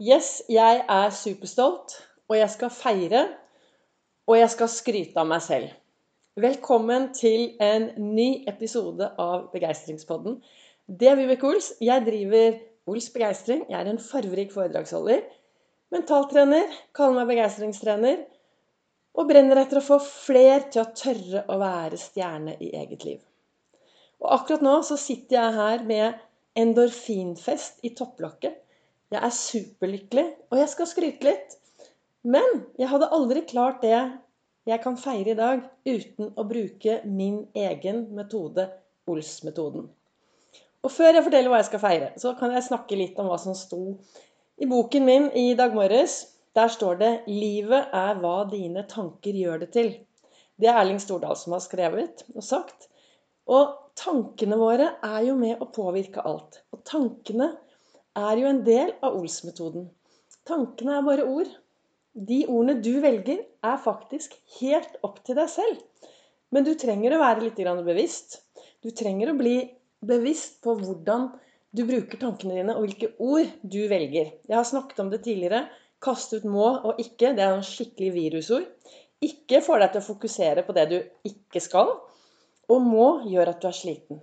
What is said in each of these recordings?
Yes, jeg er superstolt, og jeg skal feire, og jeg skal skryte av meg selv. Velkommen til en ny episode av Begeistringspodden. Det er Vibeke Ols. Jeg driver Ols Begeistring. Jeg er en farverik foredragsholder. Mentaltrener, kaller meg begeistringstrener. Og brenner etter å få fler til å tørre å være stjerne i eget liv. Og akkurat nå så sitter jeg her med endorfinfest i topplokket. Jeg er superlykkelig, og jeg skal skryte litt. Men jeg hadde aldri klart det jeg kan feire i dag uten å bruke min egen metode, Ols-metoden. Og før jeg forteller hva jeg skal feire, så kan jeg snakke litt om hva som sto i boken min i dag morges. Der står det 'Livet er hva dine tanker gjør det til'. Det er Erling Stordal som har skrevet og sagt. Og tankene våre er jo med å påvirke alt. Og tankene er jo en del av Ols-metoden. Tankene er bare ord. De ordene du velger, er faktisk helt opp til deg selv. Men du trenger å være litt bevisst. Du trenger å bli bevisst på hvordan du bruker tankene dine, og hvilke ord du velger. Jeg har snakket om det tidligere. Kaste ut 'må' og 'ikke'. Det er en skikkelig virusord. 'Ikke' får deg til å fokusere på det du ikke skal. Og 'må' gjør at du er sliten.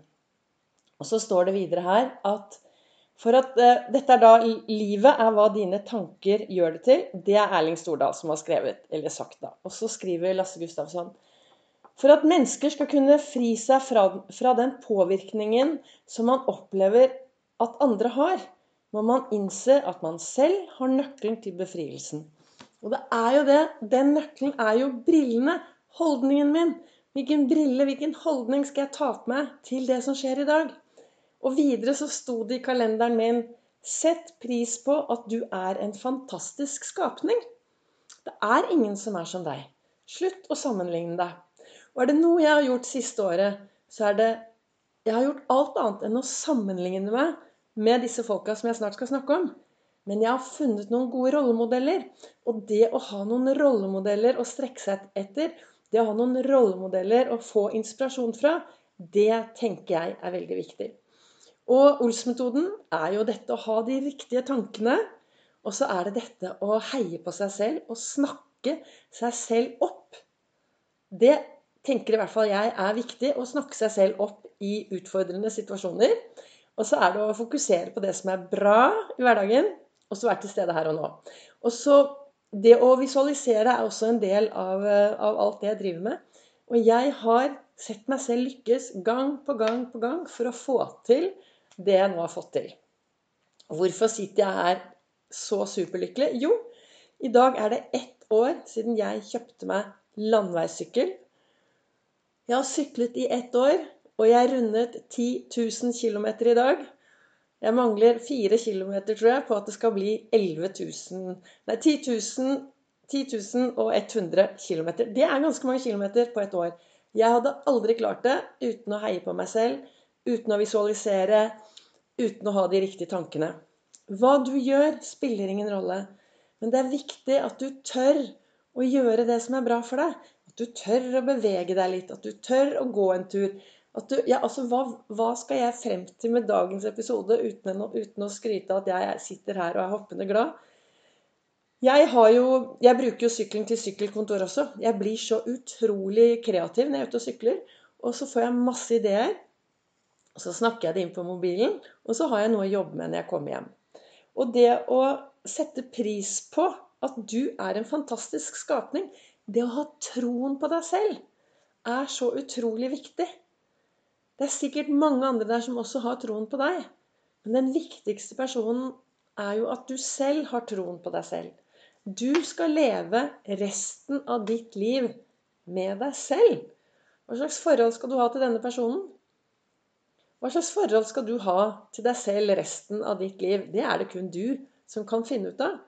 Og så står det videre her at for at uh, dette er da Livet er hva dine tanker gjør det til. Det er Erling Stordal som har skrevet, eller sagt da. Og så skriver Lasse Gustavsson For at mennesker skal kunne fri seg fra, fra den påvirkningen som man opplever at andre har, må man innse at man selv har nøkkelen til befrielsen. Og det er jo det. Den nøkkelen er jo brillene. Holdningen min. Hvilken brille, hvilken holdning skal jeg ta på meg til det som skjer i dag? Og videre så sto det i kalenderen min Sett pris på at du er en fantastisk skapning. Det er ingen som er som deg. Slutt å sammenligne deg. Og er det noe jeg har gjort siste året, så er det Jeg har gjort alt annet enn å sammenligne meg med disse folka som jeg snart skal snakke om. Men jeg har funnet noen gode rollemodeller. Og det å ha noen rollemodeller å strekke seg etter, det å ha noen rollemodeller å få inspirasjon fra, det tenker jeg er veldig viktig. Og Ols-metoden er jo dette å ha de riktige tankene. Og så er det dette å heie på seg selv og snakke seg selv opp. Det tenker i hvert fall jeg er viktig. Å snakke seg selv opp i utfordrende situasjoner. Og så er det å fokusere på det som er bra i hverdagen, og så være til stede her og nå. Og så Det å visualisere er også en del av, av alt det jeg driver med. Og jeg har sett meg selv lykkes gang på gang på gang for å få til det jeg nå har fått til. Hvorfor sitter jeg her så superlykkelig? Jo, i dag er det ett år siden jeg kjøpte meg landeveissykkel. Jeg har syklet i ett år, og jeg rundet 10 000 km i dag. Jeg mangler 4 km, tror jeg, på at det skal bli 11 000 Nei, 10 000, 10 100 km. Det er ganske mange kilometer på et år. Jeg hadde aldri klart det uten å heie på meg selv, uten å visualisere, uten å ha de riktige tankene. Hva du gjør, spiller ingen rolle. Men det er viktig at du tør å gjøre det som er bra for deg. At du tør å bevege deg litt. At du tør å gå en tur. Du, ja, altså, hva, hva, skal jeg frem til med dagens episode uten, uten å skryte av at jeg sitter her og er hoppende glad? Jeg, jo, jeg bruker jo sykkelen til sykkelkontor også. Jeg blir så utrolig kreativ når jeg er ute og sykler. Og så får jeg masse ideer. Og så snakker jeg det inn på mobilen, og så har jeg noe å jobbe med når jeg kommer hjem. Og det å sette pris på at du er en fantastisk skapning, det å ha troen på deg selv, er så utrolig viktig. Det er sikkert mange andre der som også har troen på deg. Men den viktigste personen er jo at du selv har troen på deg selv. Du skal leve resten av ditt liv med deg selv. Hva slags forhold skal du ha til denne personen? Hva slags forhold skal du ha til deg selv resten av ditt liv? Det er det kun du som kan finne ut av.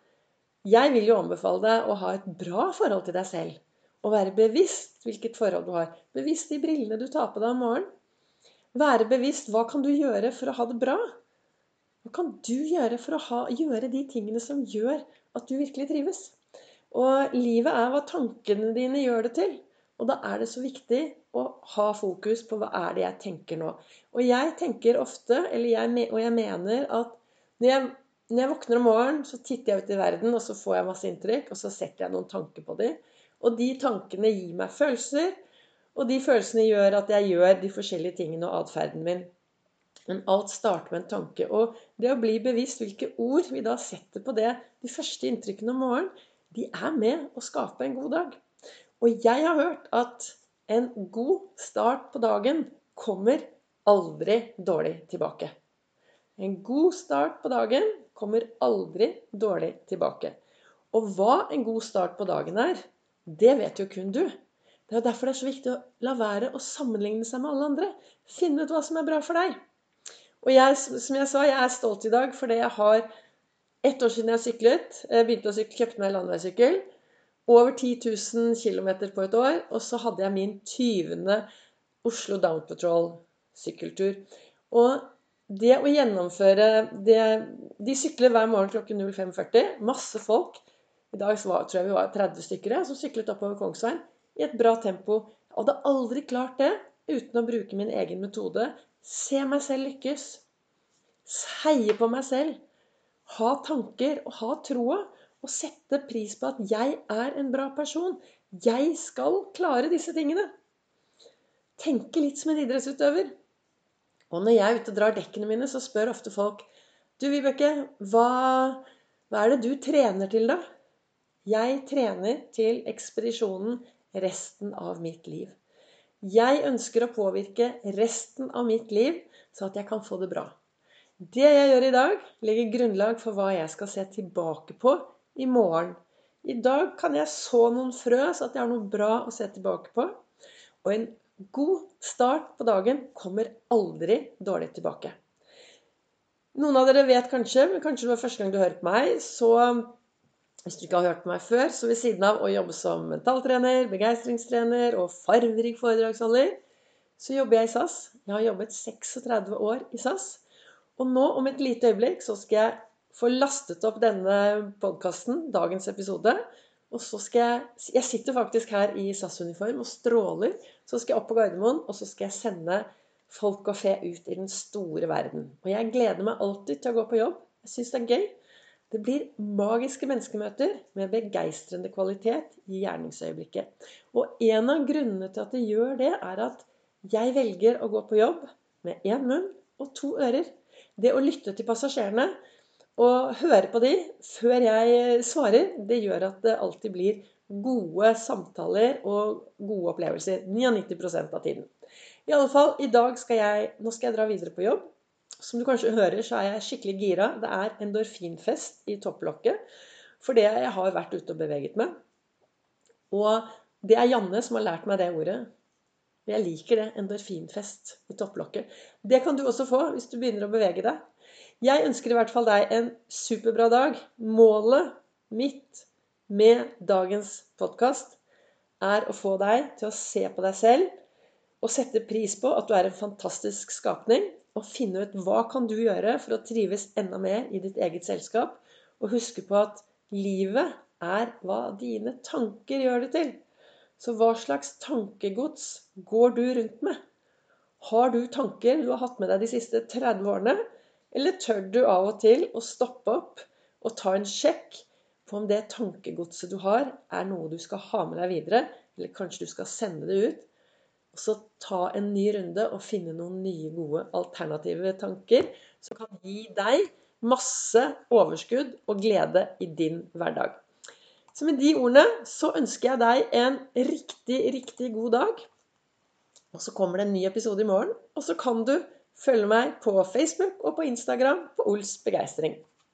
Jeg vil jo anbefale deg å ha et bra forhold til deg selv. Og være bevisst hvilket forhold du har. Bevisst de brillene du tar på deg om morgenen. Være bevisst hva kan du gjøre for å ha det bra? Hva kan du gjøre for å ha, gjøre de tingene som gjør at du virkelig trives? Og livet er hva tankene dine gjør det til. Og da er det så viktig å ha fokus på hva er det jeg tenker nå. Og jeg tenker ofte, jeg, og jeg mener at når jeg når jeg våkner om morgenen, så titter jeg ut i verden, og så får jeg masse inntrykk, og så setter jeg noen tanker på dem. Og de tankene gir meg følelser, og de følelsene gjør at jeg gjør de forskjellige tingene og atferden min. Men alt starter med en tanke. Og det å bli bevisst hvilke ord vi da setter på det, de første inntrykkene om morgenen, de er med å skape en god dag. Og jeg har hørt at en god start på dagen kommer aldri dårlig tilbake. En god start på dagen kommer aldri dårlig tilbake. Og hva en god start på dagen er, det vet jo kun du. Det er derfor det er så viktig å la være å sammenligne seg med alle andre. Finne ut hva som er bra for deg. Og jeg, som jeg sa, jeg er stolt i dag fordi jeg har ett år siden jeg syklet. Jeg begynte å sykle, kjøpte meg landeveissykkel. Over 10 000 km på et år. Og så hadde jeg min 20. Oslo Down Patrol-sykkeltur. Og det å gjennomføre det, De sykler hver morgen klokken 05.40. Masse folk. I dag var, tror jeg vi var 30 stykker som syklet oppover Kongsveien i et bra tempo. Jeg hadde aldri klart det uten å bruke min egen metode. Se meg selv lykkes. Heie på meg selv. Ha tanker og ha troa og sette pris på at jeg er en bra person. Jeg skal klare disse tingene. Tenke litt som en idrettsutøver. Og når jeg er ute og drar dekkene mine, så spør ofte folk Du, Vibeke, hva, hva er det du trener til, da? Jeg trener til ekspedisjonen resten av mitt liv. Jeg ønsker å påvirke resten av mitt liv, så at jeg kan få det bra. Det jeg gjør i dag, legger grunnlag for hva jeg skal se tilbake på i morgen. I dag kan jeg så noen frø, så at jeg har noe bra å se tilbake på. Og en god start på dagen kommer aldri dårlig tilbake. Noen av dere vet kanskje, men kanskje det var første gang du hørte meg, så hvis du ikke har hørt meg før, så ved siden av å jobbe som mentaltrener, begeistringstrener og farverik foredragsholder, så jobber jeg i SAS. Jeg har jobbet 36 år i SAS. Og nå om et lite øyeblikk så skal jeg får lastet opp denne podkasten, dagens episode. Og så skal jeg Jeg sitter faktisk her i SAS-uniform og stråler. Så skal jeg opp på Gardermoen, og så skal jeg sende folk og fe ut i den store verden. Og jeg gleder meg alltid til å gå på jobb. Jeg syns det er gøy. Det blir magiske menneskemøter med begeistrende kvalitet i gjerningsøyeblikket. Og en av grunnene til at det gjør det, er at jeg velger å gå på jobb med én munn og to ører. Det å lytte til passasjerene å høre på de før jeg svarer, det gjør at det alltid blir gode samtaler og gode opplevelser. 99 av tiden. I alle fall, i dag skal jeg, nå skal jeg dra videre på jobb. Som du kanskje hører, så er jeg skikkelig gira. Det er endorfinfest i topplokket. For det jeg har vært ute og beveget meg. Og det er Janne som har lært meg det ordet. Jeg liker det. Endorfinfest i topplokket. Det kan du også få hvis du begynner å bevege deg. Jeg ønsker i hvert fall deg en superbra dag. Målet mitt med dagens podkast er å få deg til å se på deg selv og sette pris på at du er en fantastisk skapning. Og finne ut hva kan du gjøre for å trives enda mer i ditt eget selskap. Og huske på at livet er hva dine tanker gjør det til. Så hva slags tankegods går du rundt med? Har du tanker du har hatt med deg de siste 30 årene? Eller tør du av og til å stoppe opp og ta en sjekk på om det tankegodset du har, er noe du skal ha med deg videre, eller kanskje du skal sende det ut? Og så ta en ny runde og finne noen nye, gode alternative tanker som kan gi deg masse overskudd og glede i din hverdag. Så med de ordene så ønsker jeg deg en riktig, riktig god dag. Og så kommer det en ny episode i morgen. Og så kan du Følg meg på Facebook og på Instagram på Ols begeistring.